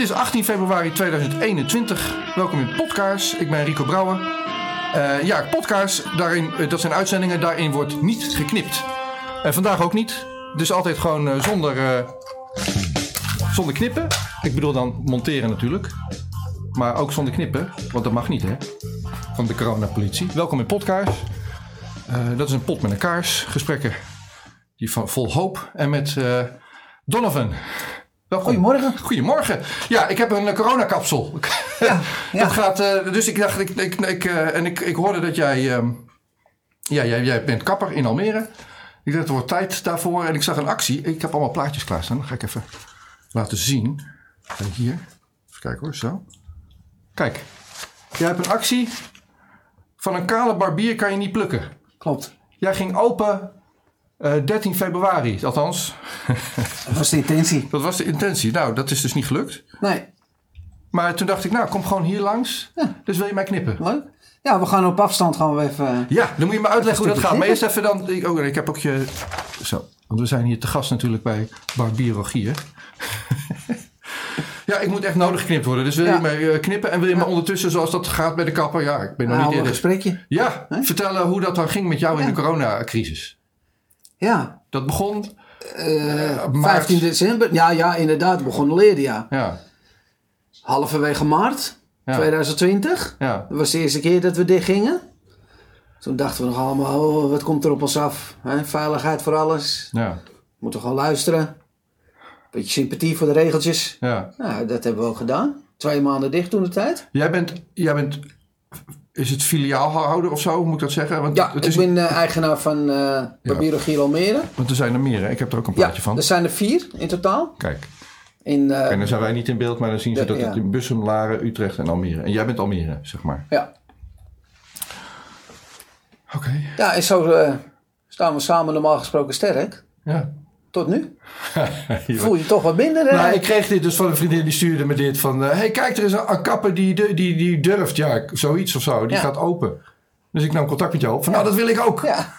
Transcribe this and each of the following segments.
Het is 18 februari 2021. Welkom in Podcast. Ik ben Rico Brouwer. Eh, ja, Podcast, daarin, eh, dat zijn uitzendingen, daarin wordt niet geknipt. En vandaag ook niet. Dus altijd gewoon eh, zonder, zonder knippen. Ik bedoel dan monteren natuurlijk. Maar ook zonder knippen, want dat mag niet hè. Van de coronapolitie. Welkom in. Eh, dat is een pot met een kaars. Gesprekken die van, vol hoop. En met Donovan. Welkom. Goedemorgen. Goedemorgen. Ja, ik heb een uh, coronakapsel. Ja, ja. Dat gaat, eh, dus ik dacht, ik, ik, ik, eh, en ik, ik hoorde dat jij, ehm, ja, jij, jij bent kapper in Almere. Ik dacht, het wordt tijd daarvoor. En ik zag een actie. Ik heb allemaal plaatjes klaarstaan. Dat ga ik even laten zien. Kijk hier. Even kijken hoor, zo. Kijk. Jij hebt een actie. Van een kale barbier kan je niet plukken. Klopt. Jij ging open eh, 13 februari, althans. Dat was de intentie. Dat was de intentie. Nou, dat is dus niet gelukt. Nee, Maar toen dacht ik, nou, kom gewoon hier langs. Dus wil je mij knippen? leuk. Ja, we gaan op afstand gaan we even... Ja, dan moet je me uitleggen hoe dat gaat. Maar eerst even dan... Ik, oh, ik heb ook je... Zo, want we zijn hier te gast natuurlijk bij Barbier Rogier. ja, ik moet echt nodig geknipt worden. Dus wil je Ja. mij eh, knippen en wil je me ondertussen, zoals dat gaat bij de kapper... Ja, ik ben nog Nou, niet een eerder... gesprekje. Ja, vertellen hoe dat dan ging met jou in de coronacrisis. Ja, Dat begon... eh, maart. 15 december. Ja, ja, inderdaad. Begon de leerjaar. Ja, Halverwege maart Ja. 2020. ja, Dat was de eerste keer dat we dicht gingen. Toen dachten we nog allemaal, oh, wat komt er op ons af? Veiligheid voor alles. ja, Moeten we gewoon luisteren. Beetje sympathie voor de regeltjes. ja. Nou, dat hebben we ook gedaan. Twee maanden dicht toen de tijd. Jij bent... Jij bent is het filiaalhouder of zo, moet ik dat zeggen? Want Ja, het ik is, ben eh, eigenaar van eh Barbier Almere. Want er zijn er meer, hè? Ik heb er ook een Ja, plaatje van. er zijn er vier in totaal. Kijk. In, eh, En dan zijn wij niet in beeld, maar dan zien ze Ja, dat het ja. in Bussum, Laren, Utrecht en Almere. En jij bent Almere, zeg maar. ja. Oké. ja, en zo staan we samen normaal gesproken sterk. Ja. Tot nu. Voel je toch wat minder. eh? Nou, ik kreeg dit dus van een vriendin die stuurde me dit van... Hé, hey, kijk, er is een, een kapper die, die, die, die durft. Ja, zoiets of zo. Die Ja. gaat open. Dus ik nam contact met jou op. Van, nou, dat wil ik ook. Ja,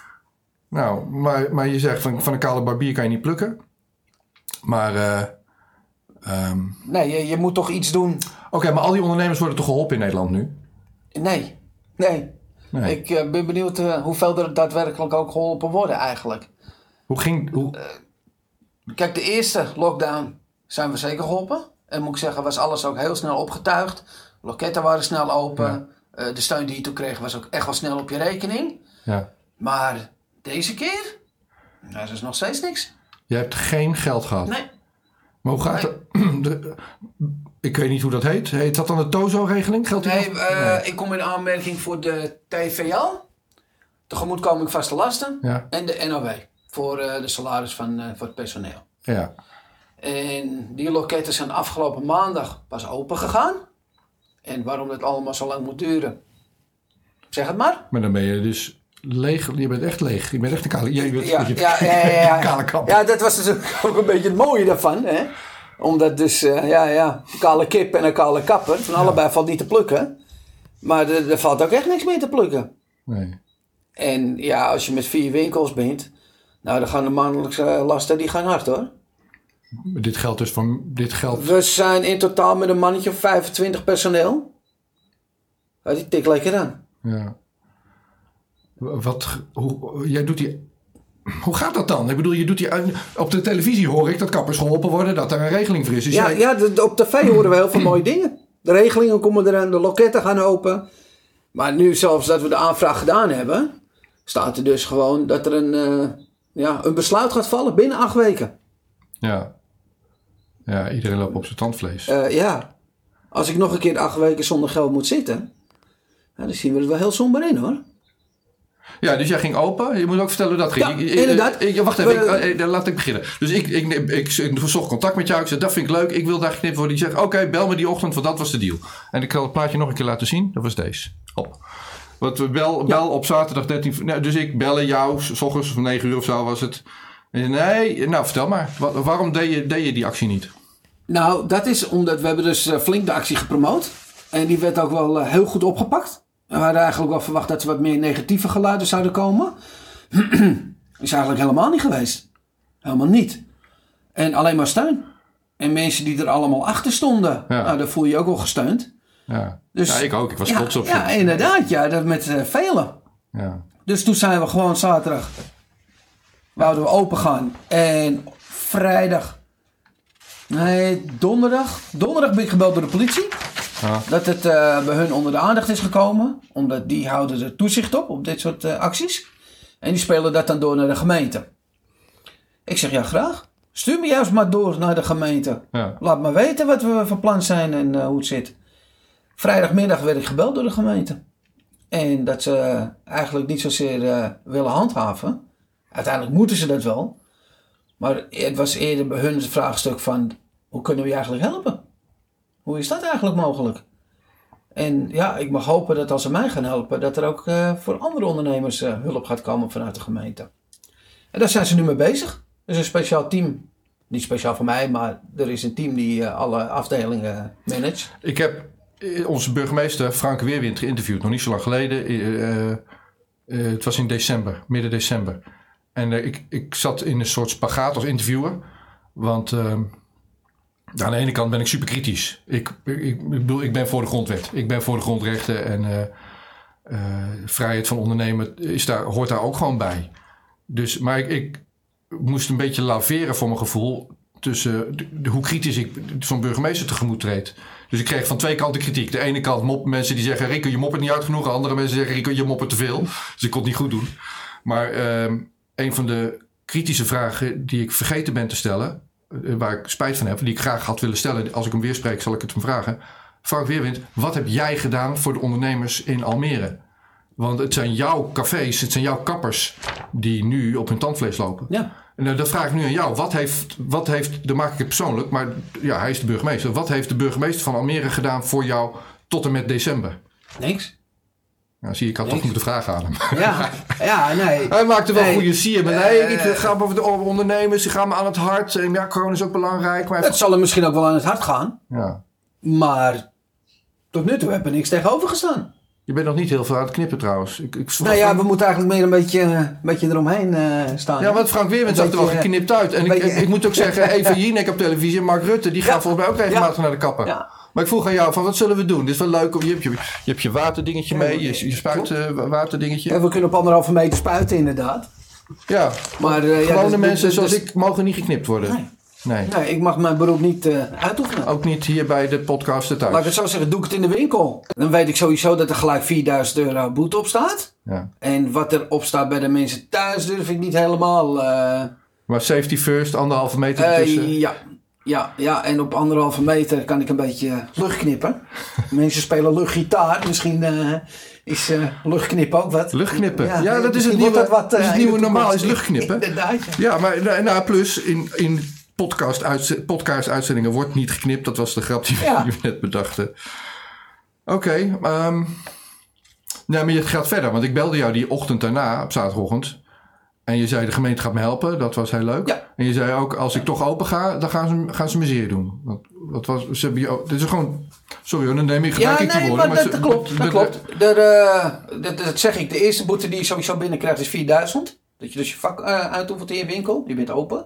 Nou, maar, maar je zegt van, van een kale barbier kan je niet plukken. Maar, eh, ehm, nee, je, je moet toch iets doen. oké, maar al die ondernemers worden toch geholpen in Nederland nu? Nee, nee. Nee. Ik eh, ben benieuwd eh, hoeveel er daadwerkelijk ook geholpen worden eigenlijk. Hoe ging... Hoe, Kijk, de eerste lockdown zijn we zeker geholpen. En moet ik zeggen, was alles ook heel snel opgetuigd. Loketten waren snel open. Eh, de steun die je toen kreeg was ook echt wel snel op je rekening. ja. Maar deze keer? Nou, dat is nog steeds niks. Je hebt geen geld gehad. Nee. Maar hoe gaat het? de- ik weet niet hoe dat heet. Heet dat dan de TOZO-regeling? Geldt Nee, nog? eh, ik kom in aanmerking voor de TVL, tegemoetkoming vaste lasten Ja, en de NOW voor eh, de salaris van eh, voor het personeel. ja. En die loketten zijn afgelopen maandag pas open gegaan. En waarom dat allemaal zo lang moet duren, zeg het maar. Maar dan ben je dus leeg. Je bent echt leeg. Je bent echt een kale... Je bent, Ja, je- ja, ja, ja, ja. kale kap. Ja, dat was dus ook een beetje het mooie daarvan. Hè? Omdat dus, eh, ja, ja, een kale kip en een kale kapper, van allebei valt niet te plukken. Maar er, er valt ook echt niks meer te plukken. Nee. En ja, als je met vier winkels bent, nou dan gaan de maandelijkse lasten, die gaan hard hoor. Dit geldt dus van... Dit geldt... We zijn in totaal met een mannetje of 25 personeel. Ja, die tik lekker aan. Ja. Wat... Hoe, jij doet die... Hoe gaat dat dan? Ik bedoel, je doet die... Op de televisie hoor ik dat kappers geholpen worden. Dat er een regeling voor is. Dus Ja, jij- ja op tv horen we heel veel mooie dingen. De regelingen komen eraan, de loketten gaan open. Maar nu zelfs dat we de aanvraag gedaan hebben, staat er dus gewoon dat er een, eh, ja, een besluit gaat vallen binnen acht weken. ja. Ja, iedereen loopt op zijn tandvlees. Eh, ja, als ik nog een keer acht weken zonder geld moet zitten, dan zien we het wel heel somber in hoor. Ja, dus jij ging open. Je moet ook vertellen hoe dat ging. Ja, Ik- ik- inderdaad. ik- wacht even, ik, eh, laat ik beginnen. Dus ik, ik, ik, ik, verzocht contact met jou. Ik zei, dat vind ik leuk. Ik wil daar geknipt worden. Die zegt, oké, bel me die ochtend, want dat was de deal. En ik zal het plaatje nog een keer laten zien. Dat was deze. Op. Wat we bel, bel op zaterdag 13... Nou, dus ik bellen jou, s ochtends om 9 uur of zo was het. Nee, nou vertel maar. Wa- waarom deed je, deed je die actie niet? Nou, dat is omdat we hebben dus eh, flink de actie gepromoot. En die werd ook wel eh, heel goed opgepakt. We hadden eigenlijk wel verwacht dat er wat meer negatieve geluiden zouden komen. is eigenlijk helemaal niet geweest. Helemaal niet. En alleen maar steun. En mensen die er allemaal achter stonden. Ja. Nou, dan voel je je ook wel gesteund. Ja. Dus, ja, ik ook. Ik was ja, trots op je. Ja, inderdaad. Ja, dat met eh, velen. Ja. Dus toen zijn we gewoon zaterdag. Wouden we open gaan. En vrijdag. Nee, donderdag. Donderdag ben ik gebeld door de politie. Ja. Dat het eh, bij hun onder de aandacht is gekomen. Omdat die houden er toezicht op, op dit soort eh, acties. En die spelen dat dan door naar de gemeente. Ik zeg ja, graag. Stuur me juist maar door naar de gemeente. Ja. Laat me weten wat we van plan zijn en hoe het zit. Vrijdagmiddag werd ik gebeld door de gemeente. En dat ze eigenlijk niet zozeer eh, willen handhaven. Uiteindelijk moeten ze dat wel. Maar het was eerder bij hun het vraagstuk van... Hoe kunnen we je eigenlijk helpen? Hoe is dat eigenlijk mogelijk? En ja, ik mag hopen dat als ze mij gaan helpen... dat er ook eh, voor andere ondernemers eh, hulp gaat komen vanuit de gemeente. En daar zijn ze nu mee bezig. Er is een speciaal team. Niet speciaal voor mij, maar er is een team die alle afdelingen managt. Ik heb onze burgemeester Frank Weerwind geïnterviewd, nog niet zo lang geleden. Eh, eh, eh, het was in december, midden december. En eh, ik, ik zat in een soort spagaat als interviewer. Want eh, ja, aan de ene kant ben ik super kritisch. Ik, ik, ik bedoel, ik ben voor de grondwet. Ik ben voor de grondrechten en eh, eh, vrijheid van ondernemen is daar, hoort daar ook gewoon bij. Dus, maar ik, ik moest een beetje laveren voor mijn gevoel tussen de- hoe kritisch ik zo'n burgemeester tegemoet treed. Dus ik kreeg van twee kanten kritiek. De ene kant mop, mensen die zeggen: Rico, je moppert niet uit genoeg. Andere mensen zeggen: Rico, je moppert te veel. Dus ik kon het niet goed doen. Maar ehm, een van de kritische vragen die ik vergeten ben te stellen, eh, waar ik spijt van heb, die ik graag had willen stellen, als ik hem weer spreek, zal ik het hem vragen. Frank Weerwind, wat heb jij gedaan voor de ondernemers in Almere? Want het zijn jouw cafés, het zijn jouw kappers die nu op hun tandvlees lopen. Ja. En eh, dat vraag ik nu aan jou. Wat heeft, wat heeft, dan maak ik het persoonlijk, maar ja, hij is de burgemeester. Wat heeft de burgemeester van Almere gedaan voor jou tot en met december? Niks. Nou, zie je, ik had toch moeten vragen aan hem. Ja, ja nee. Hij maakte wel Nee. goede sier. Maar nee, Eh. ik ga over de ondernemers, die gaan me aan het hart. En ja, corona is ook belangrijk. Maar Het zal er misschien ook wel aan het hart gaan. ja. Maar tot nu toe hebben we niks tegenover gestaan. Je bent nog niet heel veel aan het knippen trouwens. Ik, ik, Nou ja, we moeten eigenlijk meer een beetje, een beetje eromheen eh, staan. Ja, want Frank Weerwind Een zag er wel beetje, geknipt uit. En ik, ik, moet ook zeggen, Eva Jinek op televisie en Mark Rutte, die gaan Ja. volgens mij ook regelmatig Ja. naar de kapper. Ja. Maar ik vroeg aan jou, van wat zullen we doen? Dit is wel leuk. om- Je hebt je, je, hebt je waterdingetje mee, je, je spuit eh, waterdingetje. Ja, we kunnen op anderhalve meter spuiten inderdaad. Ja, Maar, eh, ja, gewone dus- mensen dus- zoals dus- ik mogen niet geknipt worden. Nee. Nee. Nee, ik mag mijn beroep niet eh, uitoefenen. Ook niet hier bij de podcast de Laat ik thuis. het zo zeggen, doe ik het in de winkel. Dan weet ik sowieso dat er gelijk 4000 euro boete op staat. Ja. En wat er op staat bij de mensen thuis durf ik niet helemaal... eh, Maar safety first, anderhalve meter eh, ertussen. ja. Ja, ja, en op anderhalve meter kan ik een beetje lucht knippen. Mensen spelen luchtgitaar. Misschien is luchtknippen ook wat. Luchtknippen. Ja, dat is het nieuwe, wat, is het nieuwe normaal, is luchtknippen. Inderdaad, ja. Ja, maar nou, plus in, in podcast, uitze- podcast uitzendingen wordt niet geknipt. Dat was de grap die we, Ja. die we net bedachten. Oké, ehm nou, maar je gaat verder. Want ik belde jou die ochtend daarna, op zaterdagochtend. En je zei, de gemeente gaat me helpen. Dat was heel leuk. Ja. En je zei ook, als ik toch open ga, dan gaan ze, gaan ze me zeer doen. Want, wat was, ze hebben je, dit is gewoon... Sorry hoor, dan neem ik, gebruik Ja, ik nee, woorden. maar dat, ze- dat klopt. Dat dat- klopt. Eh, dat, dat zeg ik. De eerste boete die je sowieso binnenkrijgt is 4000. Dat je dus je vak eh, uitoefent in je winkel. Je bent open.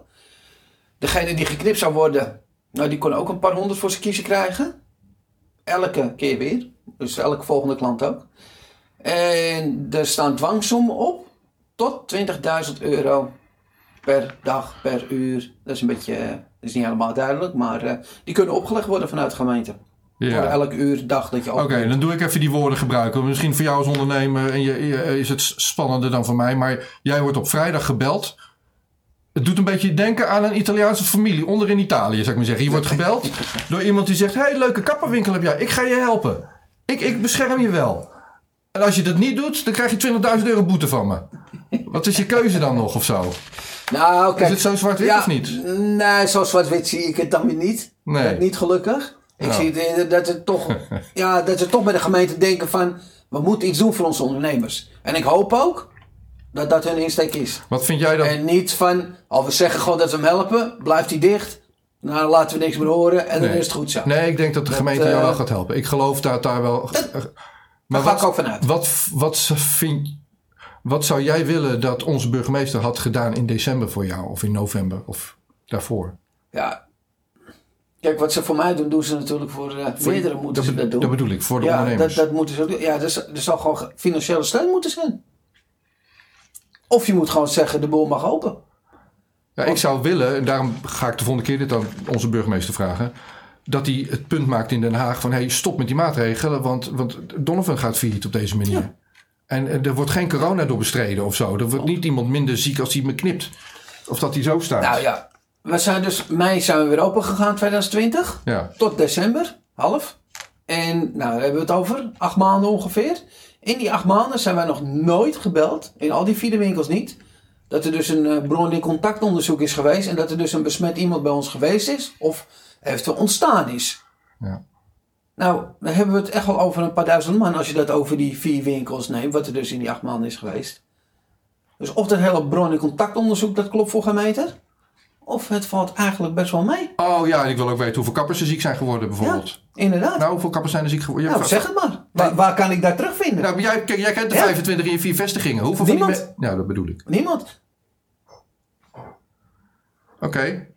Degene die geknipt zou worden, nou, die kon ook een paar honderd voor zijn kiezen krijgen. Elke keer weer. Dus elke volgende klant ook. En er staan dwangsommen op tot 20.000 euro per dag, per uur. Dat is een beetje, eh, dat is niet helemaal duidelijk, maar eh, die kunnen opgelegd worden vanuit de gemeente. Ja. Voor elk uur, dag dat je Oké, dan doe ik even die woorden gebruiken. Misschien voor jou als ondernemer en je, je- is het spannender dan voor mij. Maar jij wordt op vrijdag gebeld. Het doet een beetje denken aan een Italiaanse familie onder in Italië, zou ik maar zeggen. Je wordt gebeld door iemand die zegt: hey, leuke kapperwinkel heb jij. Ik ga je helpen. Ik, ik bescherm je wel. En als je dat niet doet, dan krijg je 20.000 euro boete van me. Wat is je keuze dan nog of zo? Nou, kijk. Is het zo zwart-wit ja, of niet? Nee, zo zwart-wit zie ik het dan weer niet. Nee. Dat niet gelukkig. Ik Ja. zie het, dat ze toch, ja, dat ze toch bij de gemeente denken van, we moeten iets doen voor onze ondernemers. En ik hoop ook dat dat hun insteek is. Wat vind jij dan? En niet van, al we zeggen gewoon dat we hem helpen, blijft hij dicht. Nou, laten we niks meer horen en dan is het goed zo. Nee, ik denk dat de Dat, gemeente jou eh, wel gaat helpen. Ik geloof dat daar wel. Daar ga ik ook vanuit. Wat, wat, vind, wat zou jij willen dat onze burgemeester had gedaan in december voor jou? Of in november? Of daarvoor? Ja, Kijk, wat ze voor mij doen, doen ze natuurlijk voor, uh, meerdere moeten dat, ze dat doen. dat bedoel ik, voor de ja, dat, ondernemers. dat moeten ze ook doen. Ja, er, z- er zal gewoon financiële steun moeten zijn. Of je moet gewoon zeggen, de boel mag open. Ja, ik zou willen, en daarom ga ik de volgende keer dit aan onze burgemeester vragen. Dat hij het punt maakt in Den Haag van hey, stop met die maatregelen. Want, want Donovan gaat failliet op deze manier. En, er wordt geen corona door bestreden of zo. Er wordt niet iemand minder ziek als hij me knipt. Of dat hij zo staat. Nou ja, we zijn dus, mei zijn we weer open gegaan 2020. ja. Tot december, half. En nou, daar hebben we het over, acht maanden ongeveer. In die acht maanden zijn wij nog nooit gebeld, in al die vier winkels niet, dat er dus een eh, bron- en contactonderzoek is geweest en dat er dus een besmet iemand bij ons geweest is of eventueel ontstaan is. Ja. Nou, dan hebben we het echt wel over een paar duizend man als je dat over die vier winkels neemt, wat er dus in die acht maanden is geweest. Dus of dat hele bron- en contactonderzoek, dat klopt voor geen meter. Of het valt eigenlijk best wel mee. Oh ja, en ik wil ook weten hoeveel kappers er ziek zijn geworden bijvoorbeeld. Inderdaad. Nou, hoeveel kappers zijn er ziek geworden? Nou, zeg het maar. Waar, waar kan ik daar terugvinden? Nou, jij, kijk, jij kent de Ja. 25 in vier vestigingen. Hoeveel van die Niemand. Ja, dat bedoel ik. Niemand. Oké.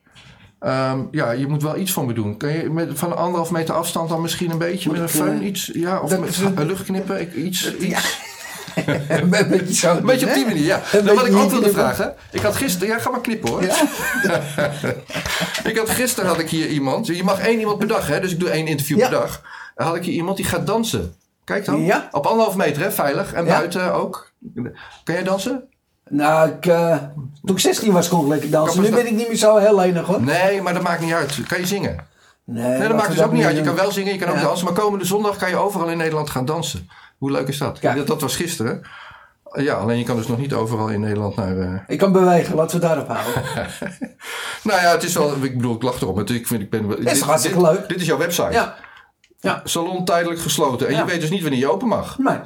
Ehm, ja, je moet wel iets van me doen. Kan je met, van anderhalf meter afstand dan misschien een beetje met een ik, eh, föhn iets? Ja, of dat met een- luchtknippen? Iets, iets. een beetje zo. Een beetje op die manier, ja. Een Nou, wat ik ook wilde vragen. Ik had gisteren... Ja, ga maar knippen hoor. Ja. Ik had gisteren had ik hier iemand. Je mag één iemand per dag, hè? Dus ik doe één interview Ja. per dag. Dan had ik hier iemand die gaat dansen. Kijk dan. Ja. Op anderhalf meter, hè? Veilig. En Ja. buiten ook. Kan jij dansen? Nou, ik, eh, toen ik 16 was kon ik lekker dansen. Nu ben ik niet meer zo heel lenig hoor. Nee, maar dat maakt niet uit. Kan je zingen? Nee, Nee, dat maakt dus ook niet uit. Je kan wel zingen, je kan ook dansen. Maar komende zondag kan je overal in Nederland gaan dansen. Hoe leuk is dat? Dat, dat was gisteren. Ja, alleen je kan dus nog niet overal in Nederland naar... eh, Ik kan bewegen, laten we daarop houden. Nou ja, het is wel... Ik bedoel, ik lach erom. Ik vind, ik ben, dit, toch hartstikke dit- leuk? Dit is jouw website. Ja. Ja. Salon tijdelijk gesloten. En Ja. je weet dus niet wanneer je open mag. Nee,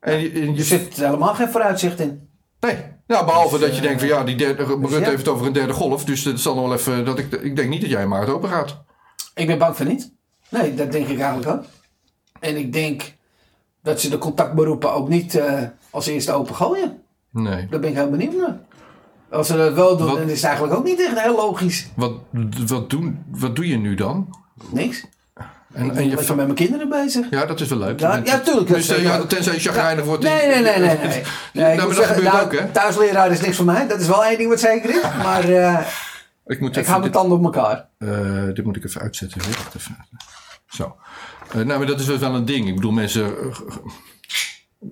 En je, en je er zit helemaal geen vooruitzicht in. Nee. Nou, behalve Dus, dat je eh, denkt van ja, die derde, Rutte ja. heeft het over een derde golf. Dus het zal nog wel even... Dat ik, ik denk niet dat jij in maart open gaat. Ik ben bang voor niet. Nee, dat denk ik eigenlijk ook. En ik denk dat ze de contactberoepen ook niet eh, als eerste open gooien. Nee. Daar ben ik heel benieuwd naar. Als ze dat wel doen, Wat- dan is het eigenlijk ook niet echt heel logisch. Wat, wat, doen, wat doe je nu dan? Niks. En, en ben je, fa- met mijn kinderen bezig. ja, dat is wel leuk. Ja, Je ja, tuurlijk, Dus, eh, ja, tenzij je chagrijnig wordt. Nee, nee, nee, nee. nee. nee. dat gebeurt nou, ook, hè? thuisleraar is niks voor mij. Dat is wel één ding wat zeker is. Maar eh, Ik, moet ik hou mijn tanden op elkaar. eh, dit moet ik even uitzetten. Weer. Wacht even. Zo. Eh, nou, maar dat is dus wel een ding. Ik bedoel, mensen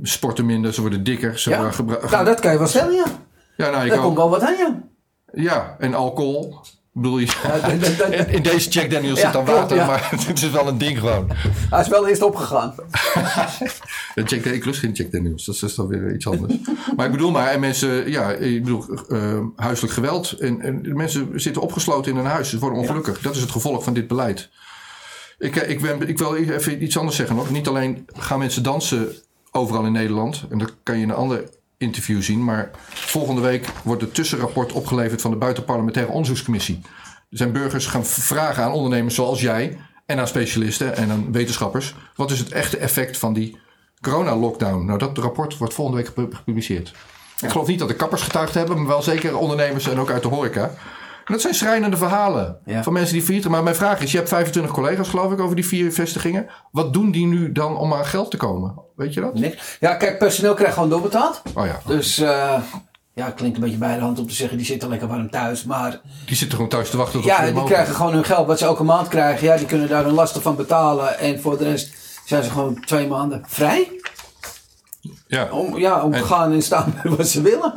sporten minder, ze worden dikker. Ze Ja? Nou, dat kan je wel stellen, ja. ja, nou, ik Daar komt wel wat aan, ja. Ja, en alcohol. Ik bedoel, je, in, deze Jack Daniels zit dan water, ja. maar het is wel een ding gewoon. Hij is wel eerst opgegaan. Ja, Jack, ik lust geen Jack Daniels, dat is dan weer iets anders. maar ik bedoel maar, en mensen, ja, ik bedoel, eh, huiselijk geweld. En, en de mensen zitten opgesloten in een huis, ze worden ongelukkig. Dat is het gevolg van dit beleid. Ik, eh, ik, ben, ik wil even iets anders zeggen nog. Niet alleen gaan mensen dansen overal in Nederland, en dat kan je een ander interview zien, maar volgende week wordt het tussenrapport opgeleverd van de Buitenparlementaire Onderzoekscommissie. Er zijn burgers gaan vragen aan ondernemers zoals jij en aan specialisten en aan wetenschappers. Wat is het echte effect van die corona-lockdown? Nou, dat rapport wordt volgende week gepu- gepubliceerd. Ik geloof niet dat de kappers getuigd hebben, maar wel zeker ondernemers en ook uit de horeca. Dat zijn schrijnende verhalen Ja. van mensen die failliet Maar mijn vraag is, je hebt 25 collega's geloof ik over die vier vestigingen. Wat doen die nu dan om aan geld te komen? Weet je dat? Niks. Ja, kijk, personeel krijgt gewoon doorbetaald. Oh ja, Dus eh, ja, klinkt een beetje bij de hand om te zeggen, die zitten lekker warm thuis. Maar die zitten gewoon thuis te wachten tot ja, die mogen. krijgen gewoon hun geld wat ze elke maand krijgen. Ja, die kunnen daar hun lasten van betalen. En voor de rest zijn ze gewoon twee maanden vrij. Ja. Om, ja, om te gaan en staan met wat ze willen.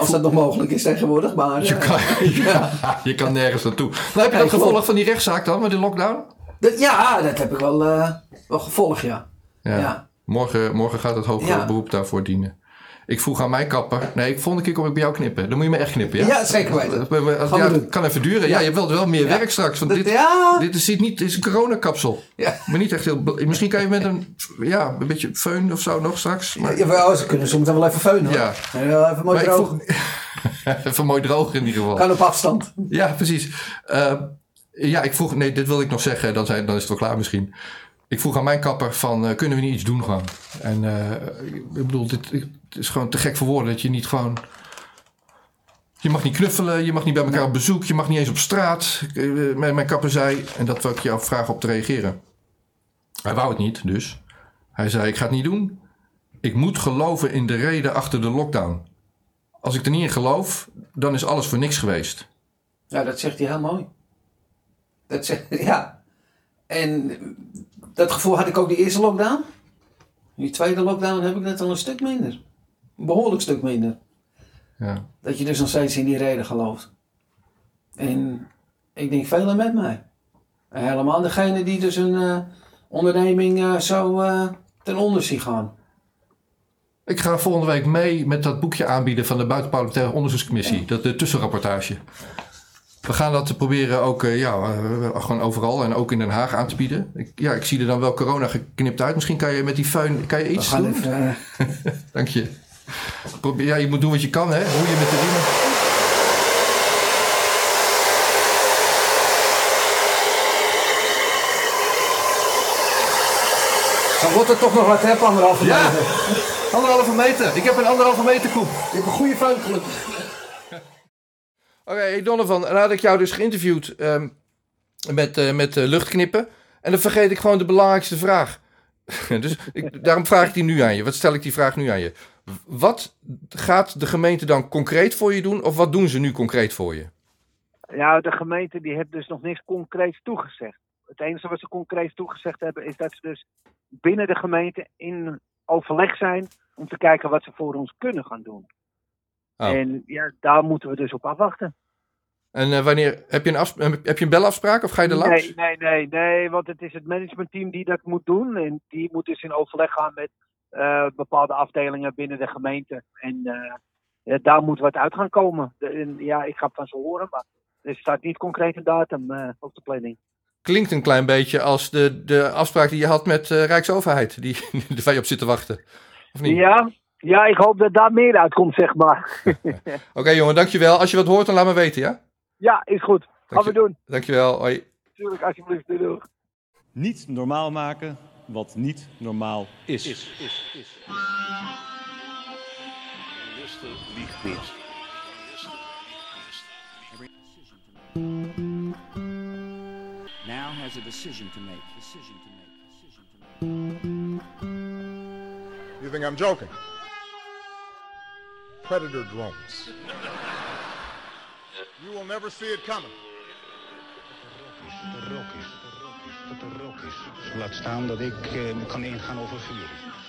Als dat nog mogelijk is tegenwoordig. Maar, Je eh, kan, ja. je kan nergens naartoe. Nou, heb je dat gevolg van die rechtszaak dan met die lockdown? Dat, ja, dat heb ik wel, eh, wel gevolgd, ja. Ja. Morgen, morgen gaat het hoger beroep daarvoor dienen. Ik vroeg aan mijn kapper. Nee, ik volgende keer kom ik bij jou knippen. Dan moet je me echt knippen, ja? Ja, zeker weten. Maar- Gaan we ja, het kan even duren. Ja, je wilt wel meer werk straks. Want dit, ja. dit is niet, dit is een coronakapsel. Ja. Maar niet echt heel... Misschien kan je met een, ja, een beetje föhn of zo nog straks. Maar, Ja, ze kunnen soms wel even feunen. Ja. Even mooi maar droog. vroeg- even mooi droog in ieder geval. Kan op afstand. Ja, precies. Eh, ja, ik vroeg, nee, dit wil ik nog zeggen, dan, zijn, dan is het wel klaar misschien. Ik vroeg aan mijn kapper van, eh, kunnen we niet iets doen gewoon? En eh, ik bedoel, dit, is gewoon te gek voor woorden dat je niet gewoon Je mag niet knuffelen, je mag niet bij elkaar op bezoek, je mag niet eens op straat. Eh, Mijn, mijn kapper zei, en dat wil ik jou vragen op te reageren. Hij wou het niet, dus. Hij zei, ik ga het niet doen. Ik moet geloven in de reden achter de lockdown. Als ik er niet in geloof, dan is alles voor niks geweest. Ja, dat zegt hij heel mooi. Dat zegt, ja. En dat gevoel had ik ook de eerste lockdown. Die tweede lockdown heb ik dat al een stuk minder. Een behoorlijk stuk minder. Ja. Dat je dus nog steeds in die reden gelooft. En ik denk velen met mij. En helemaal degene die dus een eh, onderneming eh, zo eh, ten onder zien gaan. Ik ga volgende week mee met dat boekje aanbieden van de Buitenparlementaire Onderzoekscommissie. Dat de tussenrapportage. We gaan dat proberen ook ja, gewoon overal en ook in Den Haag aan te bieden. Ik, ja, ik zie er dan wel corona geknipt uit. Misschien kan je met die föhn kan je We iets doen. even, Dank je. Probeer, ja, je moet doen wat je kan, hè? Hoe je met de riemen. dan wordt het toch nog wat, hè, anderhalve Ja. meter. Anderhalve meter. Ik heb een anderhalve meter koep. Je hebt een goede gelukkig. Oké, hey Donovan, had ik jou dus geïnterviewd ehm, met, eh, met eh, luchtknippen. En dan vergeet ik gewoon de belangrijkste vraag. dus ik, daarom vraag ik die nu aan je. Wat stel ik die vraag nu aan je? Wat gaat de gemeente dan concreet voor je doen? Of wat doen ze nu concreet voor je? Ja, de gemeente die heeft dus nog niks concreets toegezegd. Het enige wat ze concreet toegezegd hebben is dat ze dus binnen de gemeente in overleg zijn om te kijken wat ze voor ons kunnen gaan doen. Oh. En ja, daar moeten we dus op afwachten. En eh, wanneer heb je, een afsp- heb je een belafspraak of ga je er langs? Nee, nee, nee, nee, want het is het managementteam die dat moet doen. En die moet dus in overleg gaan met bepaalde afdelingen binnen de gemeente. En eh, ja, daar moet wat uit gaan komen. En, ja, ik ga het van ze horen, maar er staat niet concreet een datum eh, op de planning. Klinkt een klein beetje als de, de afspraak die je had met de Rijksoverheid. Die, waar je op zit te wachten. Of niet? Ja, ja, ik hoop dat daar meer uitkomt, zeg maar. Oké jongen, dankjewel. Als je wat hoort, dan laat me weten, ja? ja, is goed. Gaan Dank we je. doen. Dankjewel. Hoi. Tuurlijk, alsjeblieft. Doei, doei. Niet normaal maken wat niet normaal is. now has a decision to make. Decision to make. Decision to make. You think I'm joking? Predator drones. You will never see it coming. Is. Laat staan dat ik eh, kan ingaan over vuur.